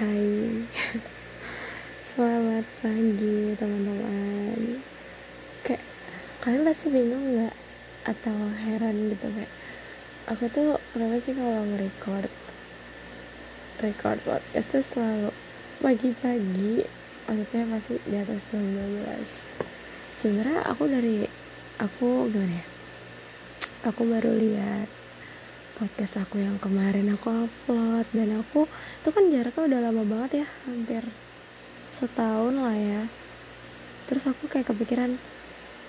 Hai. Selamat pagi teman-teman. Kayak Kalian pasti bingung gak Atau heran gitu kayak Aku tuh kenapa sih kalau nge-record? Record podcast tuh selalu Pagi-pagi Maksudnya pasti di atas jam 12 Sebenernya aku dari Aku gimana ya? Aku baru lihat podcast aku yang kemarin aku upload. Dan aku itu kan jaraknya udah lama banget ya hampir setahun lah ya. Terus aku kayak kepikiran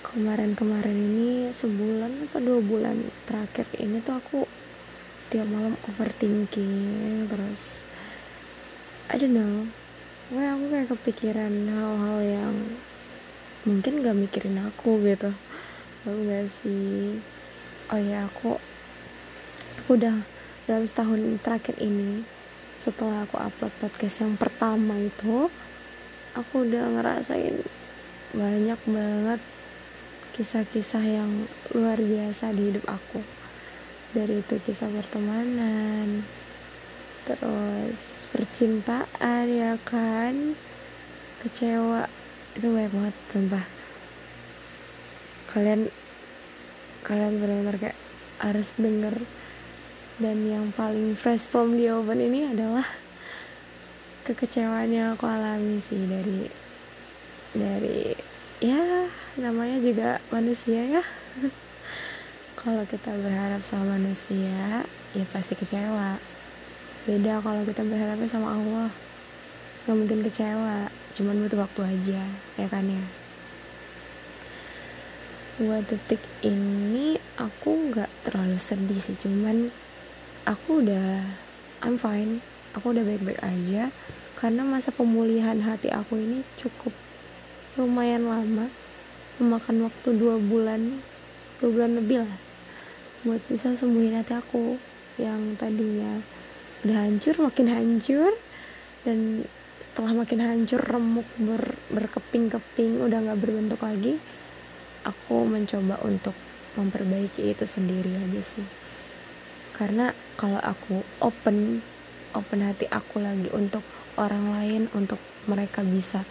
kemarin-kemarin ini sebulan apa dua bulan terakhir ini tuh aku tiap malam overthinking. Terus I don't know. Wah, aku kayak kepikiran hal-hal yang mungkin gak mikirin aku gitu. Tau gak sih? Oh ya aku udah dalam setahun terakhir ini setelah aku upload podcast yang pertama itu aku udah ngerasain banyak banget kisah-kisah yang luar biasa di hidup aku. Dari itu kisah pertemanan terus percintaan ya kan? Kecewa itu banyak banget sumpah. Kalian kalian benar-benar kayak harus denger dan yang paling fresh from the oven ini adalah kekecewaan yang aku alami sih dari dari ya namanya juga manusia ya. Kalau kita berharap sama manusia ya pasti kecewa. Beda kalau kita berharapnya sama Allah. Nggak mungkin kecewa cuman butuh waktu aja ya kan ya? Buat detik ini aku nggak terlalu sedih sih cuman aku udah I'm fine. Aku udah baik-baik aja. Karena masa pemulihan hati aku ini cukup lumayan lama. Memakan waktu dua bulan dua bulan lebih lah buat bisa sembuhin hati aku yang tadinya udah hancur makin hancur. Dan setelah makin hancur remuk ber, berkeping-keping udah nggak berbentuk lagi aku mencoba untuk memperbaiki itu sendiri aja sih karena kalau aku open open hati aku lagi untuk orang lain untuk mereka bisa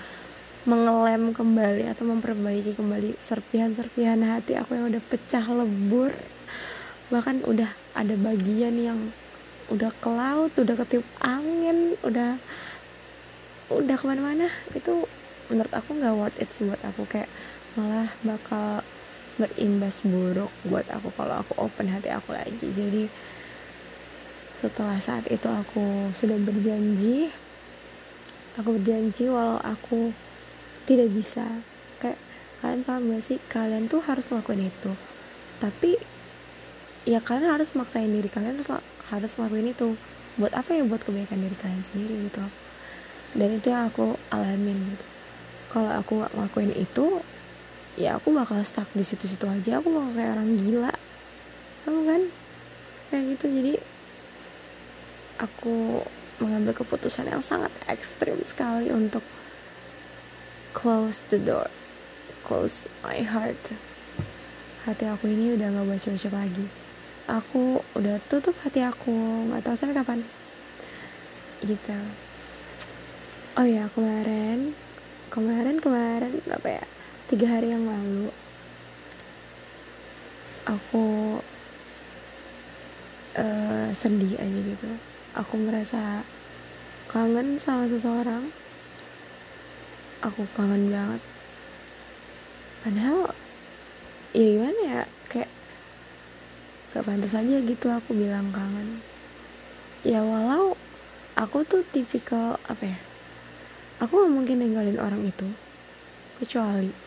mengelem kembali atau memperbaiki kembali serpihan-serpihan hati aku yang udah pecah lebur. Bahkan udah ada bagian yang udah ke laut udah ketiup angin udah udah ke mana-mana. Itu menurut aku nggak worth it sih buat aku. Kayak malah bakal berimbas buruk buat aku kalau aku open hati aku lagi. Jadi setelah saat itu aku sudah berjanji aku berjanji walau aku tidak bisa. Kayak kalian paham gak sih? Kalian tuh harus melakukan itu. Tapi ya kalian harus maksain diri kalian harus harus lakuin itu. Buat apa ya? Buat kebaikan diri kalian sendiri gitu. Dan itu yang aku alamin gitu. Kalau aku nggak ngelakuin itu ya aku bakal stuck di situ-situ aja. Aku bakal kayak orang gila. Kamu kan? Kayak gitu. Jadi aku mengambil keputusan yang sangat ekstrim sekali untuk close the door. Close my heart. Hati aku ini udah gak buat siapa lagi. Aku udah tutup hati aku. Nggak tahu sampai kapan. Gitu. Oh ya kemarin. Kemarin kemarin berapa ya tiga hari yang lalu aku uh, sedih aja gitu. Aku merasa kangen sama seseorang. Aku kangen banget. Padahal ya gimana ya kayak gak pantas aja gitu aku bilang kangen. Ya walau aku tuh tipikal apa ya aku gak mungkin ninggalin orang itu. Kecuali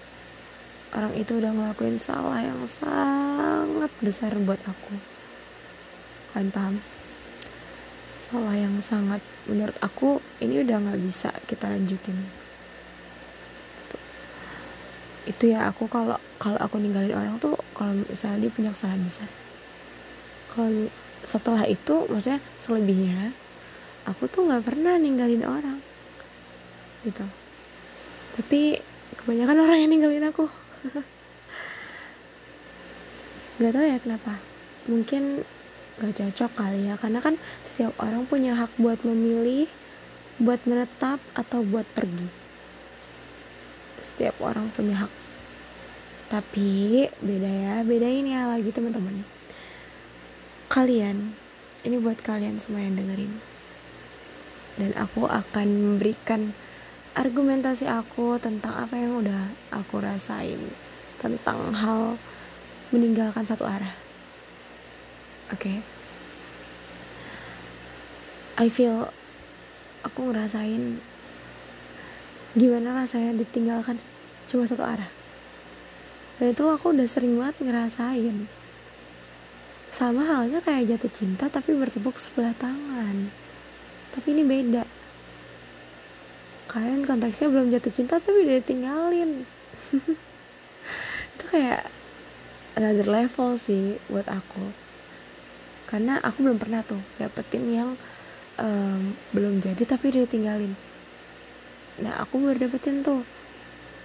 orang itu udah ngelakuin salah yang sangat besar buat aku. Kalian paham? Salah yang sangat menurut aku ini udah nggak bisa kita lanjutin. Itu ya aku kalau kalau aku ninggalin orang tuh kalau misalnya dia punya kesalahan besar. Kalau setelah itu maksudnya selebihnya aku tuh nggak pernah ninggalin orang. Gitu. Tapi kebanyakan orang yang ninggalin aku nggak tahu ya kenapa. Mungkin gak cocok kali ya. Karena kan setiap orang punya hak buat memilih buat menetap atau buat pergi. Setiap orang punya hak. Tapi beda ya beda ini ya lagi teman-teman. Kalian ini buat kalian semua yang dengerin. Dan aku akan memberikan argumentasi aku tentang apa yang udah aku rasain tentang hal meninggalkan satu arah. Oke? Okay? I feel aku ngerasain gimana rasanya ditinggalkan cuma satu arah. Dan itu aku udah sering banget ngerasain. Sama halnya kayak jatuh cinta tapi bertepuk sebelah tangan. Tapi ini beda kalian konteksnya belum jatuh cinta tapi udah ditinggalin. Itu kayak another level sih buat aku. Karena aku belum pernah tuh dapetin yang um, belum jadi tapi udah ditinggalin. Nah aku baru dapetin tuh.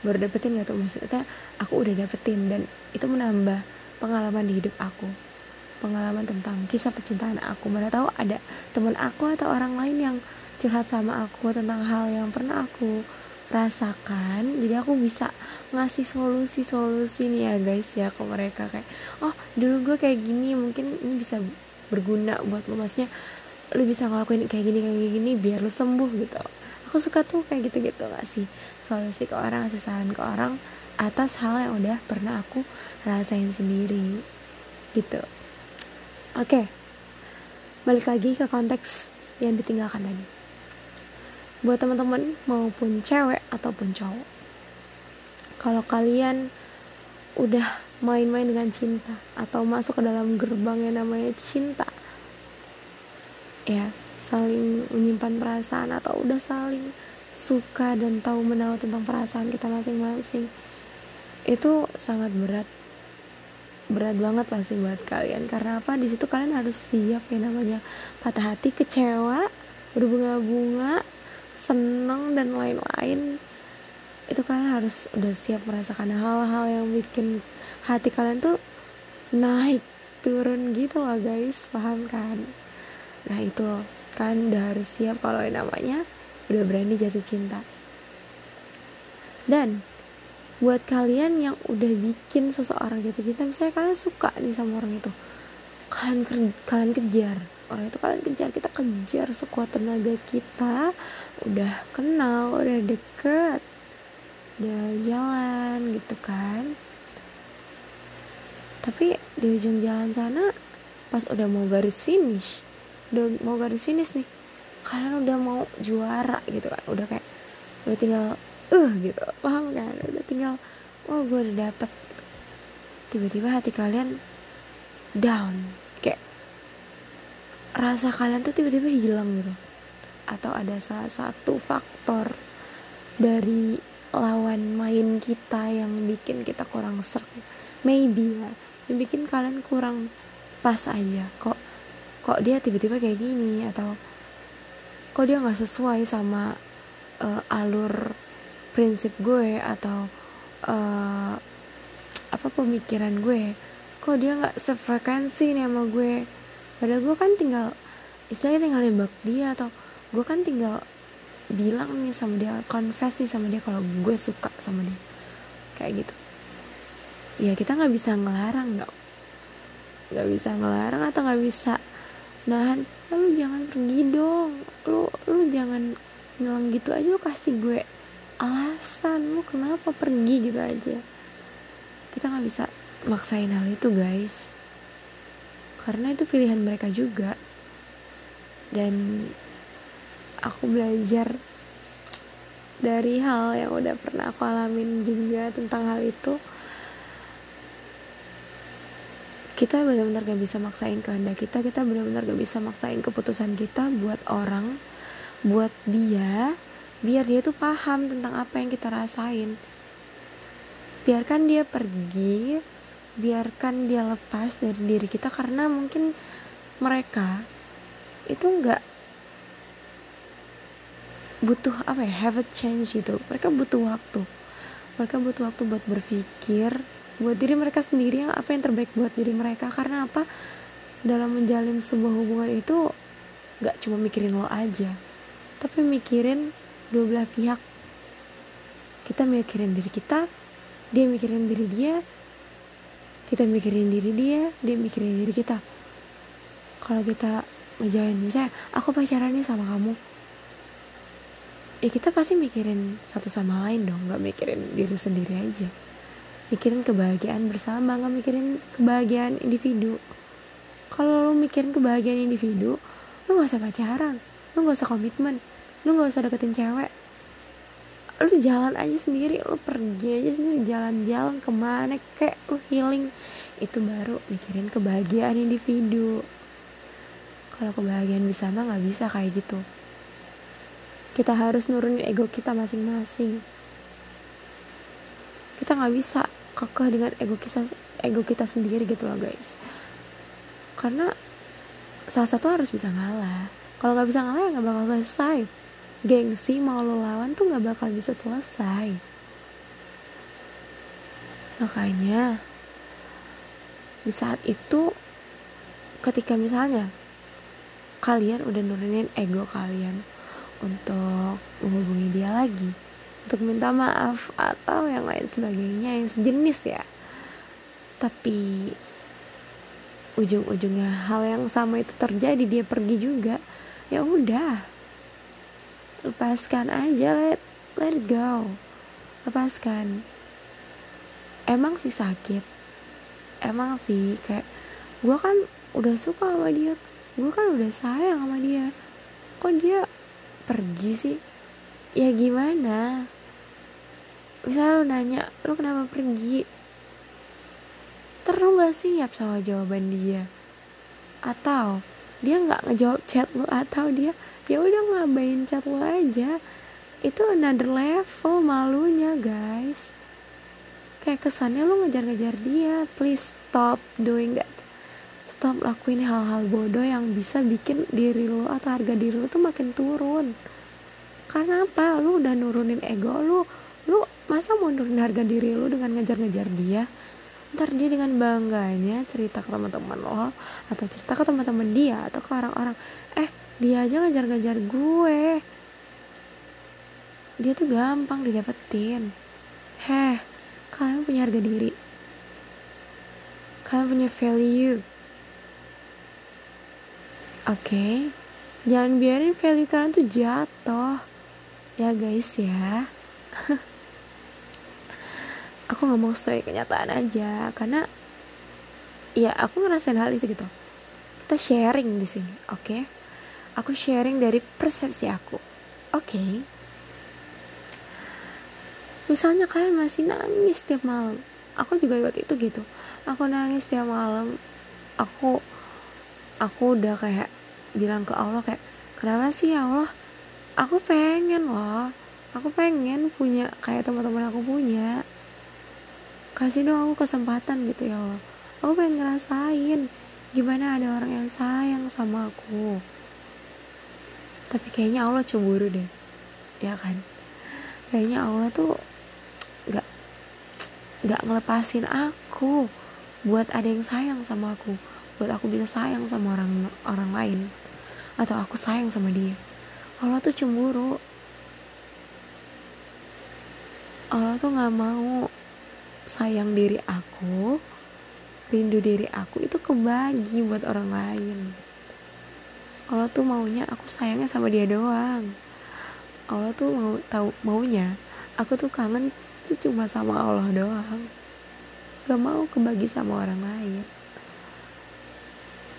Baru dapetin gak tuh? Maksudnya aku udah dapetin dan itu menambah pengalaman di hidup aku. Pengalaman tentang kisah percintaan aku. Mana tahu ada teman aku atau orang lain yang curhat sama aku tentang hal yang pernah aku rasakan. Jadi aku bisa ngasih solusi-solusi nih ya guys ya ke mereka. Kayak oh dulu gue kayak gini mungkin ini bisa berguna buat lo maksudnya lu bisa ngelakuin kayak gini kayak gini biar lu sembuh gitu. Aku suka tuh kayak gitu gitu gak sih solusi ke orang ngasih saran ke orang atas hal yang udah pernah aku rasain sendiri gitu. Oke okay. balik lagi ke konteks yang ditinggalkan tadi buat teman-teman maupun cewek ataupun cowok. Kalau kalian udah main-main dengan cinta atau masuk ke dalam gerbang yang namanya cinta ya saling menyimpan perasaan atau udah saling suka dan tahu menahu tentang perasaan kita masing-masing itu sangat berat. Berat banget pasti buat kalian. Karena apa? Di situ kalian harus siap ya namanya patah hati kecewa berbunga-bunga seneng dan lain-lain. Itu kalian harus udah siap merasakan hal-hal yang bikin hati kalian tuh naik turun gitu loh guys. Paham kan? Nah itu kan udah harus siap kalau namanya udah berani jatuh cinta. Dan buat kalian yang udah bikin seseorang jatuh cinta misalnya kalian suka nih sama orang itu kalian kalian kejar orang itu kalian kejar. Kita kejar sekuat tenaga kita. Udah kenal udah deket udah jalan gitu kan. Tapi di ujung jalan sana pas udah mau garis finish udah mau garis finish nih kalian udah mau juara gitu kan. Udah kayak udah tinggal uh gitu. Paham kan? Udah tinggal oh gue udah dapet. Tiba-tiba hati kalian down rasa kalian tuh tiba-tiba hilang gitu. Atau ada salah satu faktor dari lawan main kita yang bikin kita kurang serg maybe ya yang bikin kalian kurang pas aja. Kok kok dia tiba-tiba kayak gini? Atau kok dia nggak sesuai sama uh, alur prinsip gue? Atau uh, apa pemikiran gue? Kok dia nggak sefrekuensi nih sama gue padahal gue kan tinggal istilahnya tinggal nembak dia atau gue kan tinggal bilang nih sama dia confess nih sama dia kalau gue suka sama dia. Kayak gitu. Ya kita nggak bisa ngelarang dong. Nggak bisa ngelarang atau nggak bisa nahan lu jangan pergi dong. Lu lu jangan ngilang gitu aja lu kasih gue alasan. Lu kenapa pergi gitu aja? Kita nggak bisa maksain hal itu guys karena itu pilihan mereka juga. Dan aku belajar dari hal yang udah pernah aku alamin juga tentang hal itu. Kita benar-benar gak bisa maksain kehendak kita kita benar-benar gak bisa maksain keputusan kita buat orang buat dia biar dia tuh paham tentang apa yang kita rasain. Biarkan dia pergi biarkan dia lepas dari diri kita karena mungkin mereka itu nggak butuh apa ya have a change gitu. Mereka butuh waktu. Mereka butuh waktu buat berpikir buat diri mereka sendiri yang apa yang terbaik buat diri mereka. Karena apa? Dalam menjalin sebuah hubungan itu gak cuma mikirin lo aja tapi mikirin dua belah pihak. Kita mikirin diri kita dia mikirin diri dia kita mikirin diri dia dia mikirin diri kita. Kalau kita ngejalan misalnya aku pacaran nih sama kamu. Ya kita pasti mikirin satu sama lain dong nggak mikirin diri sendiri aja. Mikirin kebahagiaan bersama nggak mikirin kebahagiaan individu. Kalau lo mikirin kebahagiaan individu lo gak usah pacaran lo gak usah komitmen lo gak usah deketin cewek lu jalan aja sendiri lu pergi aja sendiri jalan-jalan ke mana kayak lu healing. Itu baru mikirin kebahagiaan individu. Kalau kebahagiaan bersama nggak bisa kayak gitu. Kita harus nurunin ego kita masing-masing. Kita nggak bisa kekeh dengan ego kita ego kita sendiri gitu loh guys. Karena salah satu harus bisa ngalah. Kalau nggak bisa ngalah ya nggak bakal selesai gengsi mau lo lawan tuh gak bakal bisa selesai. Makanya di saat itu ketika misalnya kalian udah nurunin ego kalian untuk menghubungi dia lagi untuk minta maaf atau yang lain sebagainya yang sejenis ya. Tapi ujung-ujungnya hal yang sama itu terjadi dia pergi juga ya udah lepaskan aja let let go. Lepaskan. Emang sih sakit. Emang sih kayak gue kan udah suka sama dia. Gue kan udah sayang sama dia. Kok dia pergi sih? Ya gimana? Misalnya lo nanya lo kenapa pergi? Terus gak siap sama jawaban dia? Atau dia nggak ngejawab chat lo atau dia ya udah ngabain chat lo aja. Itu another level malunya guys. Kayak kesannya lo ngejar-ngejar dia. Please stop doing that. Stop lakuin hal-hal bodoh yang bisa bikin diri lo atau harga diri lo tuh makin turun. Karena apa? Lo udah nurunin ego lo lo masa mau nurunin harga diri lo dengan ngejar-ngejar dia ntar dia dengan bangganya cerita ke teman-teman lo atau cerita ke teman-teman dia atau ke orang-orang eh dia aja ngajar-ngajar gue. Dia tuh gampang didapetin. Heh kalian punya harga diri. Kalian punya value. Oke okay? jangan biarin value kalian tuh jatuh. Ya guys ya aku mau sesuai kenyataan aja karena ya aku ngerasain hal itu gitu kita sharing di sini oke okay? aku sharing dari persepsi aku oke okay. misalnya kalian masih nangis setiap malam aku juga waktu itu gitu aku nangis setiap malam aku aku udah kayak bilang ke Allah kayak kenapa sih ya Allah aku pengen loh aku pengen punya kayak teman-teman aku punya kasih dong aku kesempatan gitu ya Allah. Aku pengen ngerasain gimana ada orang yang sayang sama aku. Tapi kayaknya Allah cemburu deh. Ya kan? Kayaknya Allah tuh nggak nggak ngelepasin aku buat ada yang sayang sama aku buat aku bisa sayang sama orang orang lain atau aku sayang sama dia. Allah tuh cemburu. Allah tuh nggak mau sayang diri aku rindu diri aku itu kebagi buat orang lain. Allah tuh maunya aku sayangnya sama dia doang. Allah tuh mau tahu maunya aku tuh kangen tuh cuma sama Allah doang. Gak mau kebagi sama orang lain.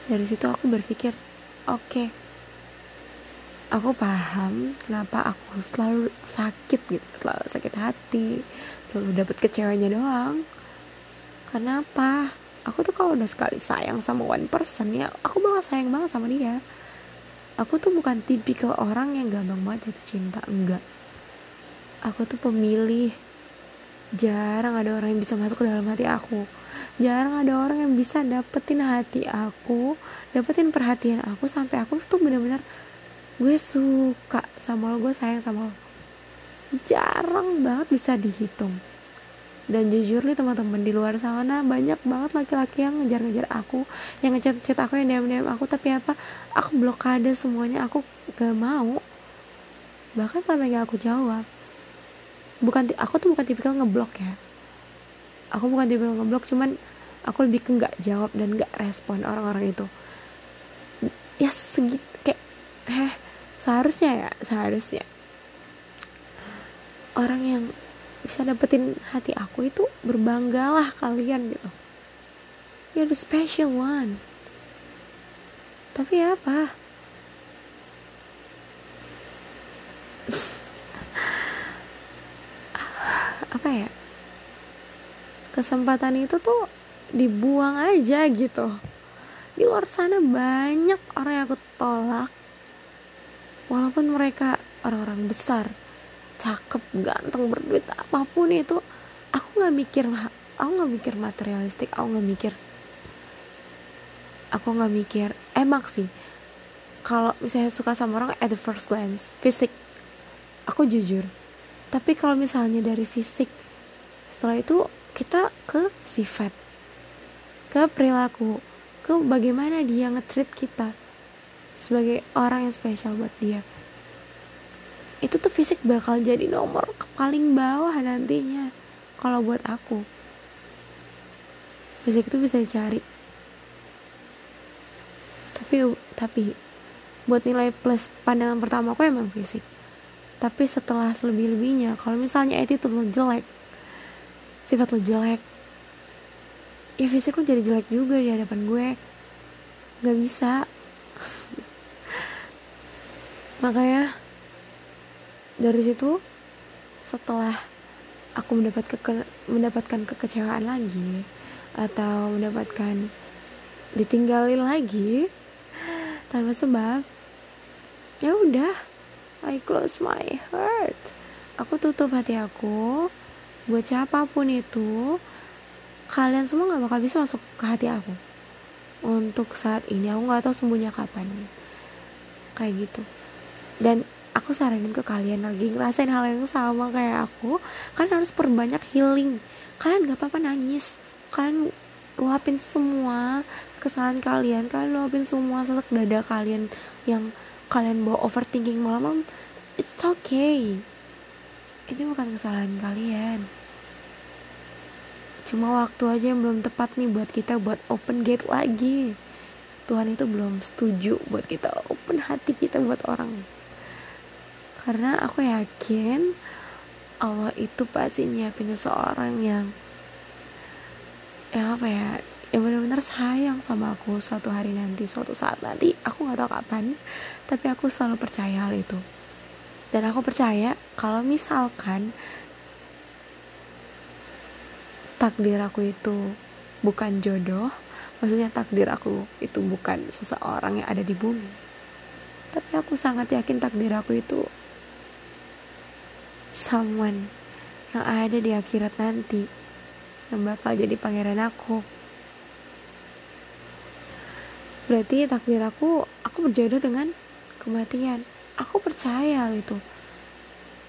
Dari situ aku berpikir oke okay, aku paham kenapa aku selalu sakit gitu selalu sakit hati selalu dapat kecewanya doang. Karena apa? Aku tuh kalau udah sekali sayang sama one person ya aku bakal sayang banget sama dia. Aku tuh bukan tipikal orang yang gampang banget jatuh cinta enggak. Aku tuh pemilih. Jarang ada orang yang bisa masuk ke dalam hati aku. Jarang ada orang yang bisa dapetin hati aku dapetin perhatian aku sampai aku tuh bener-bener gue suka sama lo gue sayang sama lo. Jarang banget bisa dihitung. Dan jujur nih teman-teman di luar sana banyak banget laki-laki yang ngejar-ngejar aku yang ngechat-chat aku yang diam-diam aku. Tapi apa? Aku blokade semuanya. Aku gak mau. Bahkan sampai gak aku jawab. Bukan aku tuh bukan tipikal ngeblok ya. Aku bukan tipikal ngeblok cuman aku lebih ke nggak jawab dan nggak respon orang-orang itu. Ya segit kayak eh seharusnya ya seharusnya. Orang yang bisa dapetin hati aku itu berbanggalah kalian gitu. You're the special one. Tapi apa? Apa ya? Kesempatan itu tuh dibuang aja gitu. Di luar sana banyak orang yang aku tolak walaupun mereka orang-orang besar cakep ganteng berduit apa pun itu aku nggak mikir aku nggak mikir materialistik aku nggak mikir aku nggak mikir emak sih. Kalau misalnya suka sama orang at the first glance fisik aku jujur. Tapi kalau misalnya dari fisik setelah itu kita ke sifat ke perilaku ke bagaimana dia nge-treat kita sebagai orang yang spesial buat dia. Itu tuh fisik bakal jadi nomor paling bawah nantinya kalau buat aku. Fisik itu bisa dicari. Tapi tapi buat nilai plus pandangan pertama aku emang fisik. Tapi setelah selebih-lebihnya kalau misalnya attitude lo jelek sifat lo jelek ya fisik lo jadi jelek juga di hadapan gue. Gak bisa makanya dari situ setelah aku mendapat keke, mendapatkan kekecewaan lagi atau mendapatkan ditinggalin lagi tanpa sebab ya udah I close my heart. Aku tutup hati aku buat siapa pun itu kalian semua nggak bakal bisa masuk ke hati aku. Untuk saat ini aku nggak tahu sembuhnya kapan. Kayak gitu dan aku saranin ke kalian lagi ngerasain hal yang sama kayak aku kan harus perbanyak healing. Kalian nggak apa-apa nangis. Kalian luapin semua kesalahan kalian. Kalian luapin semua sesak dada kalian yang kalian bawa overthinking malam it's okay. Itu bukan kesalahan kalian. Cuma waktu aja yang belum tepat nih buat kita buat open gate lagi. Tuhan itu belum setuju buat kita open hati kita buat orang karena aku yakin Allah itu pasti nyiapin seseorang yang yang apa ya yang benar-benar sayang sama aku suatu hari nanti suatu saat nanti. Aku nggak tahu kapan tapi aku selalu percaya hal itu. Dan aku percaya kalau misalkan takdir aku itu bukan jodoh maksudnya takdir aku itu bukan seseorang yang ada di bumi. Tapi aku sangat yakin takdir aku itu someone yang ada di akhirat nanti yang bakal jadi pangeran aku. Berarti takdir aku aku berjodoh dengan kematian. Aku percaya itu.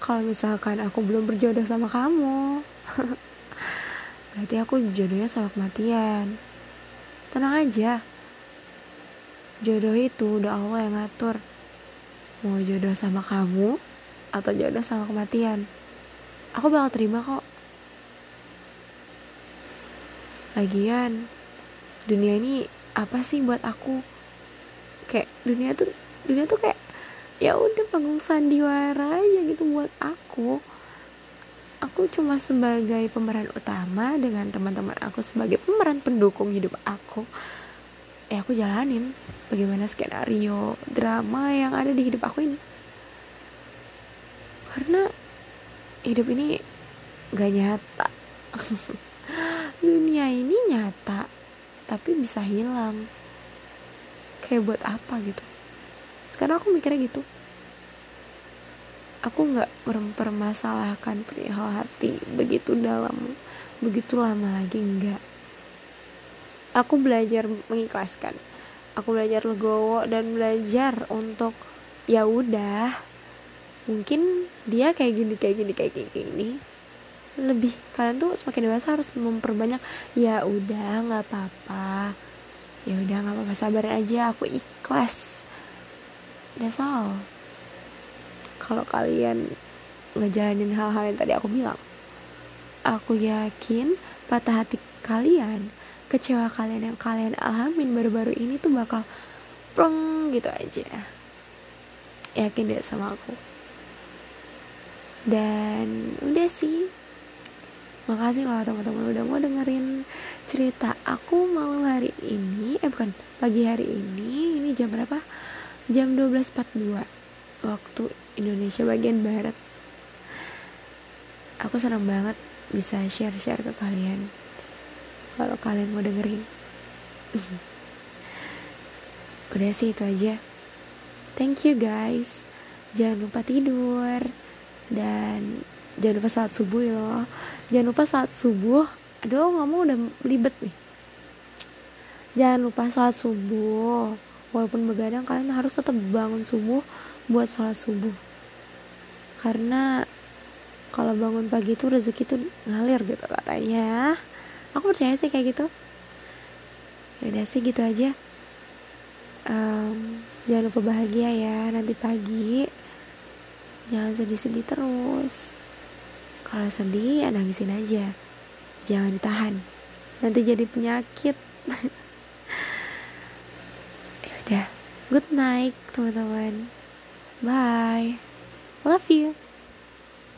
Kalau misalkan aku belum berjodoh sama kamu berarti aku jodohnya sama kematian. Tenang aja. Jodoh itu udah Allah yang ngatur. Mau jodoh sama kamu atau jodoh sama kematian. Aku bakal terima kok. Lagian dunia ini apa sih buat aku? Kayak dunia tuh dunia tuh kayak ya udah panggung sandiwara aja gitu buat aku. Aku cuma sebagai pemeran utama dengan teman-teman aku sebagai pemeran pendukung hidup aku. Ya aku jalanin bagaimana skenario drama yang ada di hidup aku ini karena hidup ini gak nyata. Dunia ini nyata tapi bisa hilang. Kayak buat apa gitu? Sekarang aku mikirnya gitu. Aku nggak mempermasalahkan perihal hati begitu dalam begitu lama lagi enggak. Aku belajar mengikhlaskan. Aku belajar legowo dan belajar untuk ya udah mungkin dia kayak gini kayak gini kayak gini lebih kalian tuh semakin dewasa harus memperbanyak ya udah nggak apa-apa. Ya udah nggak apa-apa sabar aja aku ikhlas. That's all. Kalau kalian ngejalanin hal-hal yang tadi aku bilang aku yakin patah hati kalian kecewa kalian yang kalian alhamin baru-baru ini tuh bakal plong gitu aja. Yakin deh sama aku dan udah sih. Makasih loh teman-teman udah mau dengerin cerita aku malam hari ini. Eh bukan pagi hari ini. Ini jam berapa? Jam 12.42 waktu Indonesia bagian barat. Aku senang banget bisa share-share ke kalian. Kalau kalian mau dengerin. Udah sih itu aja. Thank you guys. Jangan lupa tidur dan jangan lupa saat subuh ya loh jangan lupa saat subuh aduh ngomong udah libet nih. Jangan lupa saat subuh. Walaupun begadang kalian harus tetap bangun subuh buat salat subuh. Karena kalau bangun pagi itu rezeki tuh ngalir gitu katanya. Aku percaya sih kayak gitu. Ya udah sih gitu aja. Um, jangan lupa bahagia ya nanti pagi jangan sedih-sedih terus. Kalau sedih ya nangisin aja. Jangan ditahan. Nanti jadi penyakit. Ya udah. Good night teman-teman. Bye. Love you